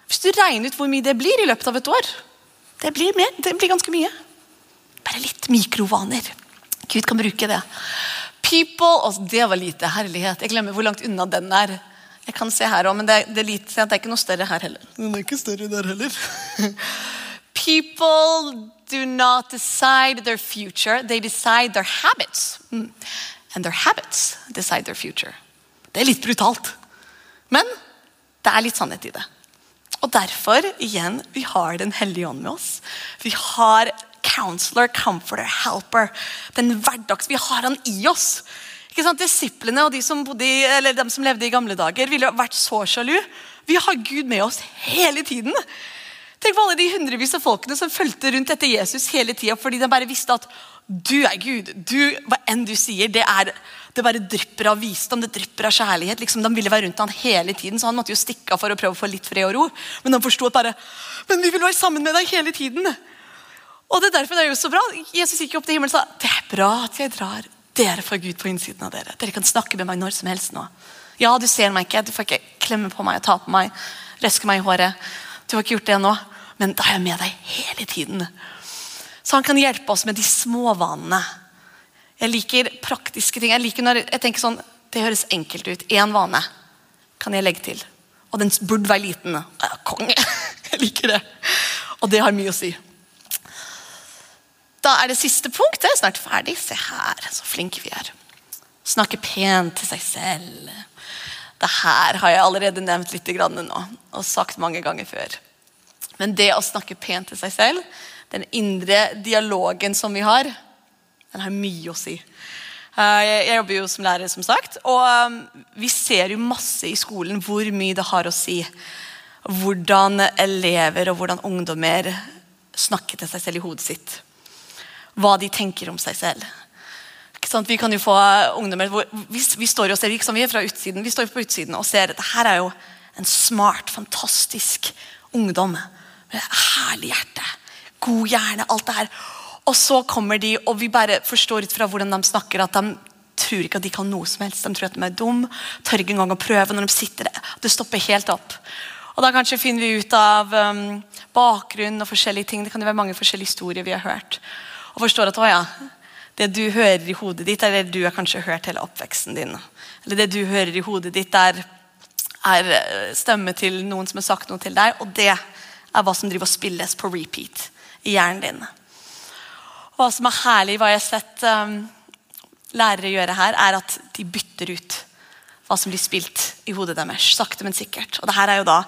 Hvis du regner ut hvor mye det blir i løpet av et år Det blir, mer, det blir ganske mye. Bare litt mikrovaner. Gud kan bruke det. People altså Det var lite. Herlighet. Jeg glemmer hvor langt unna den er. Jeg kan se her også, men det, det, er lite, det er ikke noe større her heller. Den er ikke større der heller. People do not decide their future, they decide their habits. Mm. And their habits decide their future. Det er litt brutalt. Men det er litt sannhet i det. Og derfor, igjen, vi har Den hellige ånd med oss. Vi har counselor, comforter, helper. Den hverdags, Vi har han i oss. Ikke sant? Disiplene og de som, bodde de som levde i gamle dager, ville vært så sjalu. Vi har Gud med oss hele tiden. Tenk på alle de hundrevis av folkene som fulgte rundt etter Jesus hele tida fordi de bare visste at du er Gud. Du, hva enn du sier, det, er, det bare drypper av visdom, det drypper av kjærlighet. Liksom, de ville være rundt han hele tiden, så han måtte jo stikke av for å prøve å få litt fred og ro. Men han forsto at bare Men vi vil være sammen med deg hele tiden. Og det er derfor det er jo så bra. Jesus gikk opp til himmelen og sa det er bra at jeg drar. Dere får Gud på innsiden av dere. Dere kan snakke med meg når som helst nå. Ja, du ser meg ikke, du får ikke klemme på meg og ta på meg, røske meg i håret. Du har ikke gjort det ennå men da er jeg med deg hele tiden. Så han kan hjelpe oss med de små vanene. Jeg liker praktiske ting. Jeg liker når jeg tenker sånn, Det høres enkelt ut. Én vane kan jeg legge til. Og den burde være liten. Konge! <laughs> Jeg liker det. Og det har mye å si. Da er det siste punkt. Det er snart ferdig. Se her, så flinke vi er. Snakke pent til seg selv. Det her har jeg allerede nevnt litt nå, og sagt mange ganger før. Men det å snakke pent til seg selv, den indre dialogen som vi har, den har mye å si. Eh, jeg jobber jo som lærer, som sagt, og um, vi ser jo masse i skolen hvor mye det har å si. Hvordan elever og hvordan ungdommer snakker til seg selv i hodet sitt. Hva de tenker om seg selv. Vi kan jo få ungdommer hvor, vi, vi, står jo og ser, vi er fra utsiden, vi står på utsiden og ser at det her er jo en smart, fantastisk ungdom med herlig hjerte, god hjerne, alt det her. Og så kommer de, og vi bare forstår ut fra hvordan de snakker, at de tror ikke at de kan noe som helst. De tror at de er dum, tør ikke engang å prøve når de sitter der. Det stopper helt opp. Og Da kanskje finner vi ut av um, bakgrunn og forskjellige ting. Det kan jo være mange forskjellige historier vi har hørt. Og forstår at å ja, det du hører i hodet ditt, er det du har kanskje hørt hele oppveksten din. Eller det du hører i hodet ditt, er, er eh, stemme til noen som har sagt noe til deg. Og det er hva som driver og spilles på repeat i hjernen din. hva som er herlig, hva jeg har sett um, lærere gjøre her, er at de bytter ut hva som blir spilt i hodet deres. Sakte, men sikkert. Og det her er jo da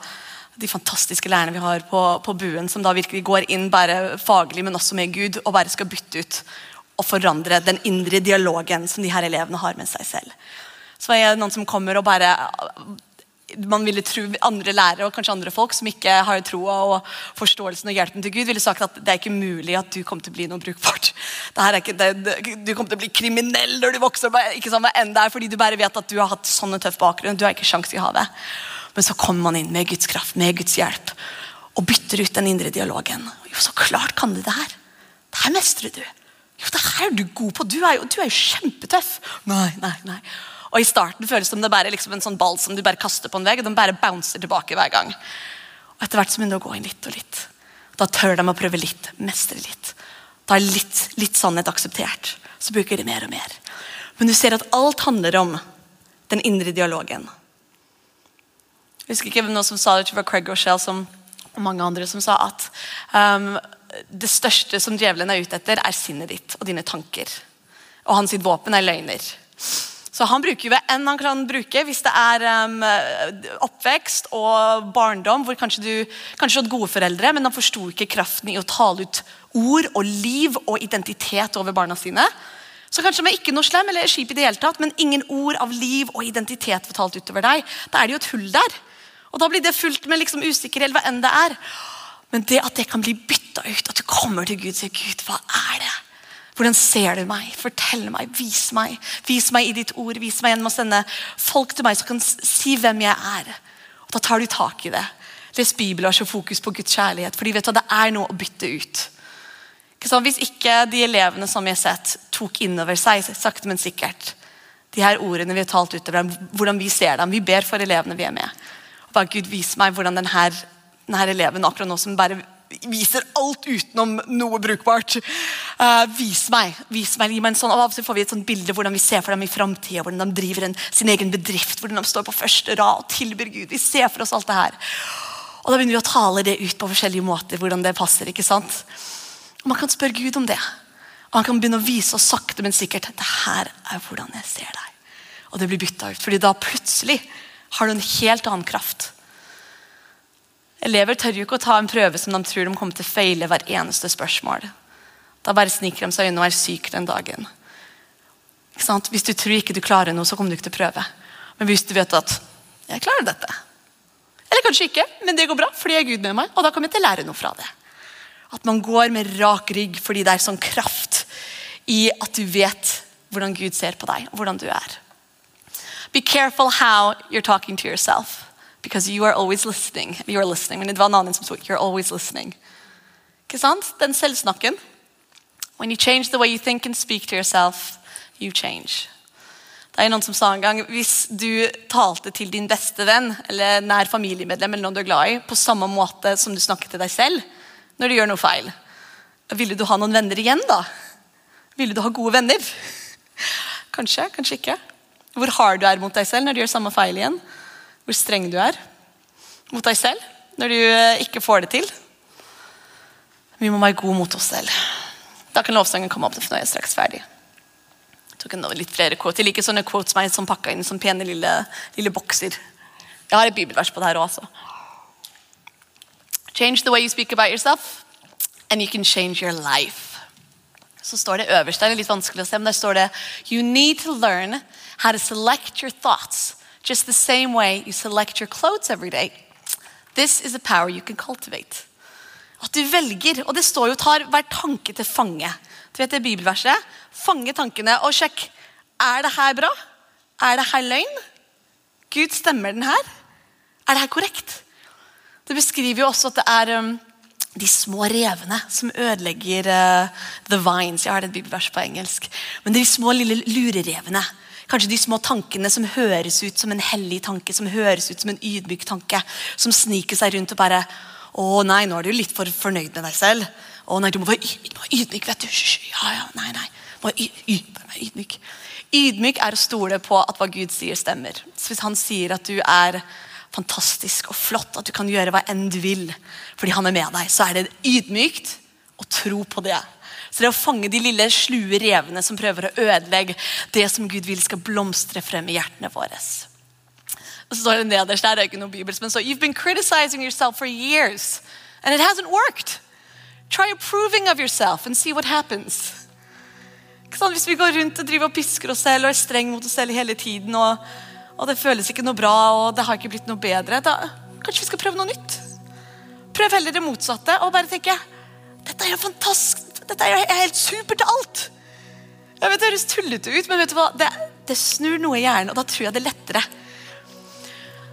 de fantastiske lærerne vi har på, på buen, som da virkelig går inn bare faglig, men også med Gud, og bare skal bytte ut og forandre den indre dialogen som de her elevene har med seg selv. Så er det noen som kommer og bare man ville tro andre lærere og kanskje andre folk som ikke har troa og forståelsen og hjelpen til Gud, ville sagt at det er ikke mulig at du kommer til å bli noe brukbart. Ikke, det, det, du kommer til å bli kriminell når du vokser ikke sånn enn det er, fordi du bare vet at du har hatt sånn en tøff bakgrunn. Du har ikke sjans i havet. Men så kommer man inn med Guds kraft, med Guds hjelp, og bytter ut den indre dialogen. Jo, så klart kan du det her. Det her mestrer du. Jo, det her er du god på. Du er jo, du er jo kjempetøff. Nei, nei, nei. Og I starten føles det som det bare er liksom en sånn ball som du bare kaster på en vegg. og den bare bouncer tilbake hver gang. Og Etter hvert så begynner det å gå inn litt og litt. Da tør de å prøve litt, mestre litt. Da er litt, litt sannhet akseptert. Så bruker de mer og mer. Men du ser at alt handler om den indre dialogen. Jeg husker ikke hvem som sa det, det var Craig Rochelle som, og mange andre som sa at um, det største som djevelen er ute etter, er sinnet ditt og dine tanker. Og hans våpen er løgner. Så han bruker hva enn han kan bruke hvis det er um, oppvekst og barndom, hvor kanskje du kanskje hadde gode foreldre, men han forsto ikke kraften i å tale ut ord og liv og identitet over barna sine. Så kanskje de ikke noe slem eller skip i det hele tatt, men ingen ord av liv og identitet fortalt utover deg. Da er det jo et hull der. Og da blir det fullt med liksom usikkerhet, hva enn det er. Men det at det kan bli bytta ut, at du kommer til Gud og sier Gud, hva er det? Hvordan ser du meg? Fortell meg, vis meg. Vis meg i ditt ord. Vis meg gjennom å sende folk til meg som kan si hvem jeg er. Og Da tar du tak i det. Les Bibelen og så fokus på Guds kjærlighet. fordi vet du, det er noe å bytte ut. Hvis ikke de elevene som jeg har sett, tok innover seg, sakte, men sikkert, de her ordene vi har talt utover dem, hvordan vi ser dem Vi ber for elevene vi er med. Og bare Gud, vis meg hvordan denne, denne eleven akkurat nå som bare viser alt utenom noe brukbart. Uh, vis meg, vis meg, gi meg en sånn, Av og til får vi et sånt bilde hvordan vi ser for dem i framtida. Hvordan de driver en, sin egen bedrift, hvordan de står på første rad og tilbyr Gud. Vi ser for oss alt det her. Og Da begynner vi å tale det ut på forskjellige måter. hvordan det passer, ikke sant? Og Man kan spørre Gud om det. Og Han kan begynne å vise oss sakte, men sikkert det her er hvordan jeg ser deg. Og det blir bytta ut. fordi da plutselig har du en helt annen kraft. Elever tør jo ikke å ta en prøve som de tror de kommer til å feile hver eneste spørsmål. Da bare sniker de seg unna og er syk den dagen. Hvis du tror ikke du klarer noe, så kommer du ikke til å prøve. Men hvis du vet at 'jeg klarer dette', eller kanskje ikke, men det går bra, fordi jeg er Gud med meg, og da kommer jeg til å lære noe fra det. At man går med rak rygg fordi det er sånn kraft i at du vet hvordan Gud ser på deg, og hvordan du er. Be careful how you're talking to yourself. Because you are always listening. You are listening. Men det var en annen som sa you're always listening. Ikke sant? Den selvsnakken. When you change the way you think and speak to yourself, you change. Det er noen som sa en gang Hvis du talte til din beste venn eller nær familiemedlem eller noen du er glad i, på samme måte som du snakker til deg selv når du gjør noe feil, ville du ha noen venner igjen da? Ville du ha gode venner? <laughs> Kanskje, kanskje ikke. Hvor hard du er mot deg selv når du gjør samme feil igjen. Hvor streng du er mot deg selv når du eh, ikke får det til. Vi må være gode mot oss selv. Da kan lovsangen komme opp. for jeg er straks ferdig. Jeg tok en litt flere quotes. Jeg liker sånne quotes meg som pakka inn som pene lille, lille, bokser. Jeg har et bibelvers på det her også. Change the way you speak about yourself, and you can change your life. Så står det øverst, det er litt vanskelig å se, men der står det You need to learn how to select your thoughts just the same way you select your clothes every day. This is a power you can cultivate. At du velger. Og det står jo 'tar hver tanke til fange'. Du vet det bibelverset? Fange tankene og sjekk. Er det her bra? Er det her løgn? Gud, stemmer den her? Er det her korrekt? Det beskriver jo også at det er um, de små revene som ødelegger uh, the vines. Jeg har det et bibelvers på engelsk. Men de små lille lurerevene Kanskje de små tankene som høres ut som en hellig tanke, som høres ut som en ydmyk tanke, som sniker seg rundt og bare Å nei, nå er du litt for fornøyd med deg selv. Å nei, du må være ydmyk, vet du. Ja, ja, nei, nei. Må være ydmyk. Ydmyk er å stole på at hva Gud sier, stemmer. Så Hvis han sier at du er fantastisk og flott, at du kan gjøre hva enn du vil fordi han er med deg, så er det ydmykt å tro på det. Så det er å fange de lille slue revene som prøver å ødelegge det som Gud vil skal blomstre frem i hjertene våre. Og så står det nederst, der det er ikke noe bibelsk, men så You've been criticizing yourself for years, and it hasn't worked. Try approving of yourself and see what happens. Hvis vi går rundt og driver og pisker oss selv og er streng mot oss selv hele tiden, og, og, det føles ikke noe bra og det har ikke blitt noe bedre, da kanskje vi skal prøve noe nytt. Prøv heller det motsatte og bare tenke dette er jo fantastisk, dette er jo helt supert til alt. Jeg vet Det høres tullete ut, men vet du hva? Det, det, snur noe i hjernen, og da tror jeg det er lettere.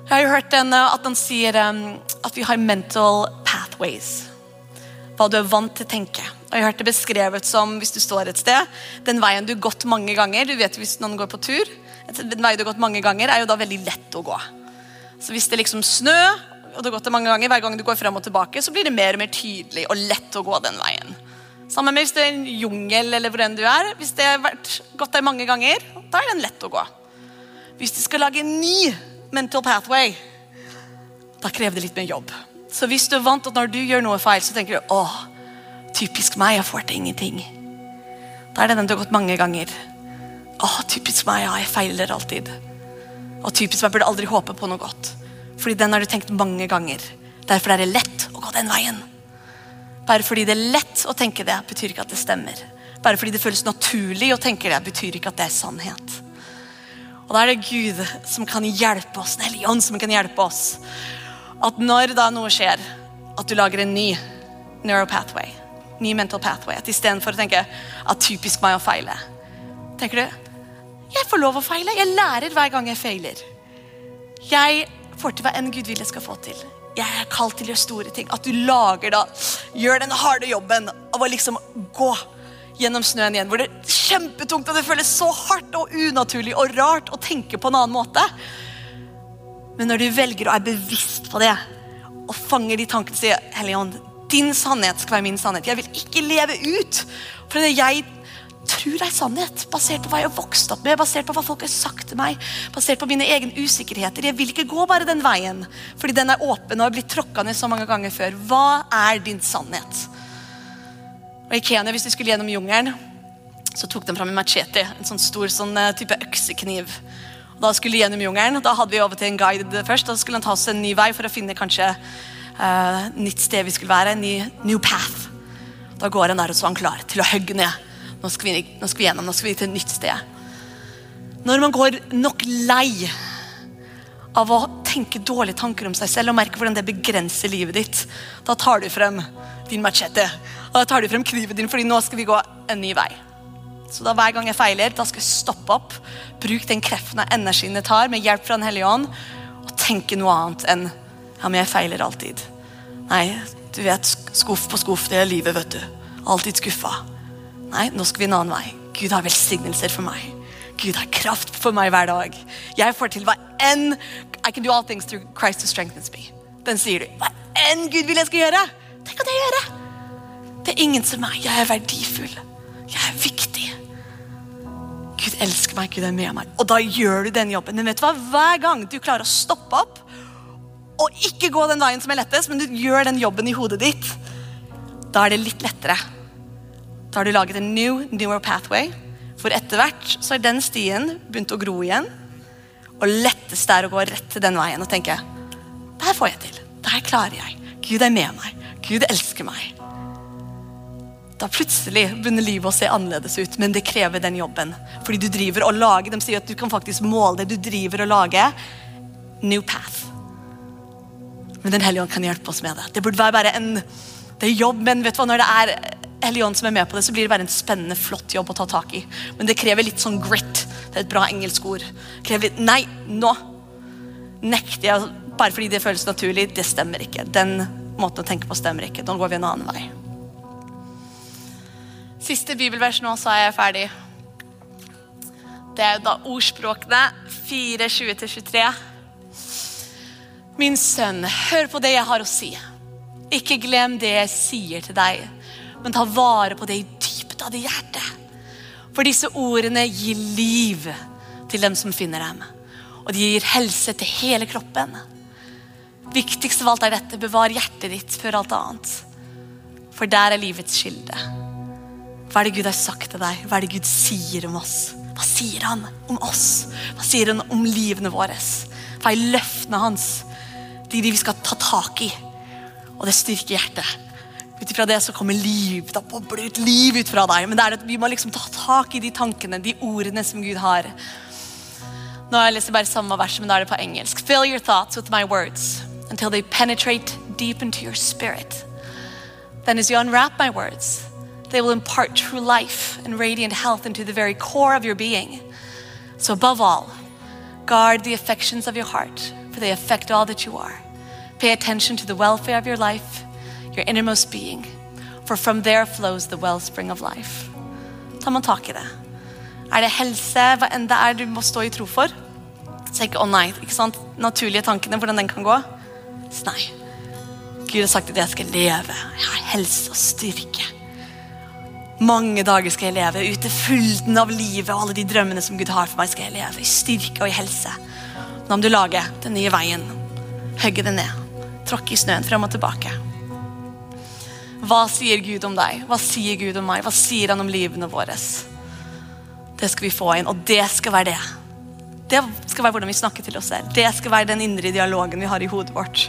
Jeg har jo hørt en, eh, at han sier um, at vi har mental pathways. Hva du er vant til å tenke. Og jeg har hørt det beskrevet som hvis du står et sted, den veien du har gått mange ganger Du vet hvis noen går på tur, den veien du har gått mange ganger, er jo da veldig lett å gå. Så hvis det er liksom snø, og du har gått det mange ganger, hver gang du går frem og tilbake, så blir det mer og mer tydelig og lett å gå den veien. Sammen med hvis det er en jungel eller hvor enn du er. Hvis det har gått der mange ganger, da er den lett å gå. Hvis du skal lage en ny mental pathway, da krever det litt mer jobb. Så hvis du er vant til at når du gjør noe feil, så tenker du åh, typisk meg, jeg får til ingenting. Da er det den du har gått mange ganger. Åh, typisk meg, ja, jeg feiler alltid. Og typisk meg burde aldri håpe på noe godt. Fordi den har du tenkt mange ganger. Derfor er det lett å gå den veien. Bare fordi det er lett å tenke det, betyr ikke at det stemmer. Bare fordi det føles naturlig å tenke det, betyr ikke at det er sannhet. Og Da er det Gud som kan hjelpe oss, Den hellige ånd som kan hjelpe oss. At når da noe skjer, at du lager en ny neuropathway, ny mental pathway, at istedenfor å tenke at typisk meg å feile, tenker du jeg får lov å feile. Jeg lærer hver gang jeg feiler. Jeg får til hva enn Gud vil jeg skal få til jeg er kalt til å gjøre store ting. At du lager da, gjør den harde jobben av å liksom gå gjennom snøen igjen. Hvor det er kjempetungt og det føles så hardt og unaturlig og rart å tenke på en annen måte. Men når du velger og er bevisst på det, og fanger de tankene sier Hellige Ånd, Din sannhet skal være min sannhet. Jeg vil ikke leve ut for det jeg tror er sannhet, basert på hva jeg har vokst opp med, basert på hva folk har sagt til meg, basert på mine egne usikkerheter. Jeg vil ikke gå bare den veien, fordi den er åpen og har blitt tråkka ned så mange ganger før. Hva er din sannhet? Og I Kenya, hvis de skulle gjennom jungelen, så tok de fram en machete, en sånn stor sånn, eh, type øksekniv. Og da skulle de gjennom jungelen. Da hadde vi over til en guide først. Da skulle han ta oss en ny vei for å finne kanskje uh, nytt sted vi skulle være. En ny new path. Da går han der, og så er han klar til å hogge ned nå skal, vi, nå skal vi gjennom, nå skal vi til et nytt sted. Når man går nok lei av å tenke dårlige tanker om seg selv og merke hvordan det begrenser livet ditt, da tar du frem din machete og da tar du frem kniven din, fordi nå skal vi gå en ny vei. Så da Hver gang jeg feiler, da skal jeg stoppe opp, bruke den kreften og energien det tar, med hjelp fra Den hellige ånd, og tenke noe annet enn ja, men jeg feiler alltid. Nei, du vet, skuff på skuff, det er livet, vet du. Alltid skuffa. Nei, nå skal vi en annen vei. Gud har velsignelser for meg. Gud har kraft for meg hver dag. Jeg får til hva enn I can do all things through Christ who strengthens me. Den sier du. Hva enn Gud vil jeg skal gjøre. Det kan jeg gjøre. Det er ingen som meg. Jeg er verdifull. Jeg er viktig. Gud elsker meg, Gud er med meg. Og da gjør du den jobben. Men vet du hva? Hver gang du klarer å stoppe opp og ikke gå den veien som er lettest, men du gjør den jobben i hodet ditt, da er det litt lettere da har du laget en new, newer pathway. For etter hvert så er den stien begynt å gro igjen. Og lettest er å gå rett til den veien og tenke Det her får jeg til. Det her klarer jeg. Gud er med meg. Gud elsker meg. Da plutselig begynner livet å se annerledes ut, men det krever den jobben. Fordi du driver og lager, De sier at du kan faktisk måle det. Du driver og lager new path. Men Den hellige ånd kan hjelpe oss med det. Det burde være bare en det er jobb, men vet du hva, når det er Helligånd som er med på det, så blir det bare en spennende, flott jobb å ta tak i. Men det krever litt sånn grit. Det er et bra engelsk ord. Krever litt, Nei, nå nekter jeg bare fordi det føles naturlig. Det stemmer ikke. Den måten å tenke på stemmer ikke. Nå går vi en annen vei. Siste bibelvers nå, så er jeg ferdig. Det er da ordspråkene 4, 20-23. Min sønn, hør på det jeg har å si. Ikke glem det jeg sier til deg men ta vare på det i dypet av det hjertet. For disse ordene gir liv til dem som finner dem. Og de gir helse til hele kroppen. Viktigst av alt er dette, bevar hjertet ditt før alt annet. For der er livets kilde. Hva er det Gud har sagt til deg? Hva er det Gud sier om oss? Hva sier han om oss? Hva sier han om livene våre? Hva er løftene hans? De vi skal ta tak i. Og det styrker hjertet. Ut ifra det så kommer liv. Da bobler ut liv ut fra deg. Men det er at vi må liksom ta tak i de tankene, de ordene som Gud har. Nå har jeg lest bare samme vers, men da er det på engelsk. Fill your thoughts with my words until they penetrate deep into your spirit. Then as you unwrap my words, they will impart true life and radiant health into the very core of your being. So above all, guard the affections of your heart, for they affect all that you are. Pay attention to the welfare of your life your innermost being. For from there flows the wellspring of life. Tar man tak i det? Er det helse, hva enn det er du må stå i tro for? Så ikke, å nei, ikke sant? Naturlige tankene, hvordan den kan gå? Så nei. Gud har sagt at jeg skal leve. Jeg har helse og styrke. Mange dager skal jeg leve. ute fullten av livet og alle de drømmene som Gud har for meg, skal jeg leve. I styrke og i helse. Nå må du lage den nye veien. Hogge den ned. Tråkke i snøen frem og tilbake. Hva sier Gud om deg? Hva sier Gud om meg? Hva sier han om livene våre? Det skal vi få inn, og det skal være det. Det skal være hvordan vi snakker til oss selv. Det skal være den indre dialogen vi har i hodet vårt.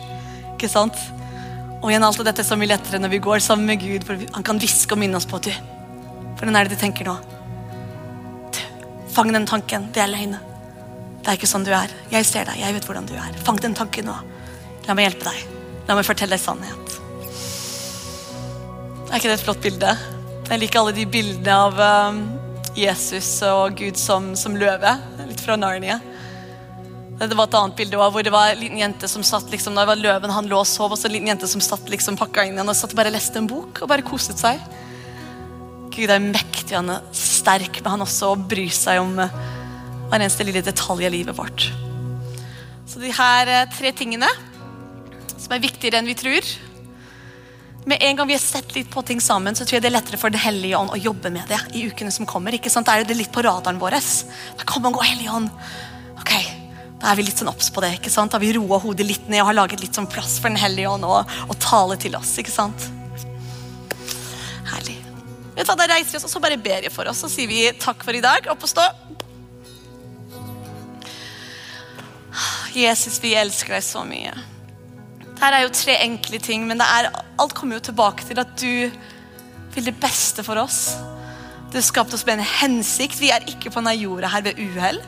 Ikke sant? Og igjen alt dette så mye lettere når vi går sammen med Gud, for han kan hviske og minne oss på du. Hvordan er det du tenker nå? Du, fang den tanken. Det er løgn. Det er ikke sånn du er. Jeg ser deg. Jeg vet hvordan du er. Fang den tanken nå. La meg hjelpe deg. La meg fortelle deg sannhet. Er ikke det et flott bilde? Jeg liker alle de bildene av um, Jesus og Gud som, som, løve. Litt fra Narnia. Det var et annet bilde hvor det var en liten jente som satt liksom, når det var løven han lå og sov, og så en liten jente som satt liksom pakka inn igjen og satt og bare leste en bok og bare koset seg. Gud er mektig, han er sterk, men han også bryr seg om uh, hver eneste lille detalj i livet vårt. Så de her uh, tre tingene, som er viktigere enn vi tror med en gang vi har sett litt på ting sammen, så tror jeg det er lettere for Den hellige ånd å jobbe med det i ukene som kommer. ikke sant? Da er det litt på radaren vår. Da kan man gå, Hellige ånd. Ok, Da er vi litt sånn obs på det. ikke sant? Da har vi roa hodet litt ned og har laget litt sånn plass for Den hellige ånd og, og tale til oss. ikke sant? Herlig. Vet du, Da reiser vi oss og så bare ber jeg for oss, og sier vi takk for i dag. Opp og stå. Jesus, vi elsker deg så mye. Dette er jo tre enkle ting, men er, alt kommer jo tilbake til at du vil det beste for oss. Du har skapt oss med en hensikt. Vi er ikke på denne jorda her ved uhell.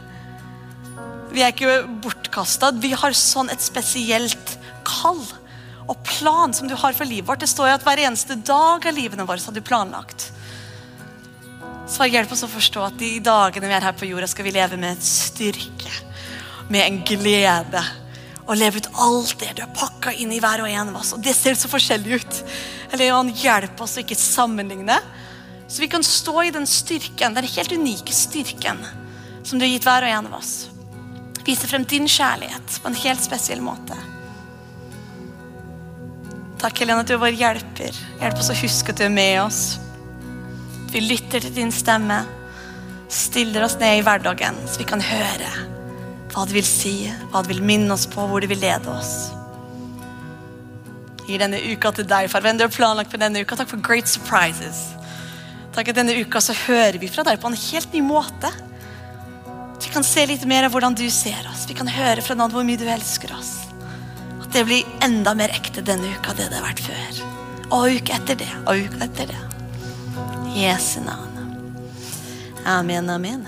Vi er ikke bortkasta. Vi har sånn et spesielt kall og plan som du har for livet vårt. Det står jo at hver eneste dag av livene våre har du planlagt. Så hjelp oss å forstå at de dagene vi er her på jorda, skal vi leve med en styrke, med en glede og leve ut alt det du har pakka inn i hver og en av oss. Og det ser så forskjellig ut. Eller Han hjelper oss å ikke sammenligne. Så vi kan stå i den styrken, den helt unike styrken som du har gitt hver og en av oss. Vise frem din kjærlighet på en helt spesiell måte. Takk, Helene, at du er vår hjelper. Hjelp oss å huske at du er med oss. Vi lytter til din stemme. Stiller oss ned i hverdagen, så vi kan høre hva det vil si, hva det vil minne oss på, hvor det vil lede oss. Gir denne uka til deg, far. Hvem du har planlagt for denne uka. Takk for great surprises. Takk at denne uka så hører vi fra deg på en helt ny måte. Vi kan se litt mer av hvordan du ser oss. Vi kan høre fra noen hvor mye du elsker oss. At det blir enda mer ekte denne uka det det har vært før. Og uke etter det, og uka etter det. Jesu navn. Amen, amen.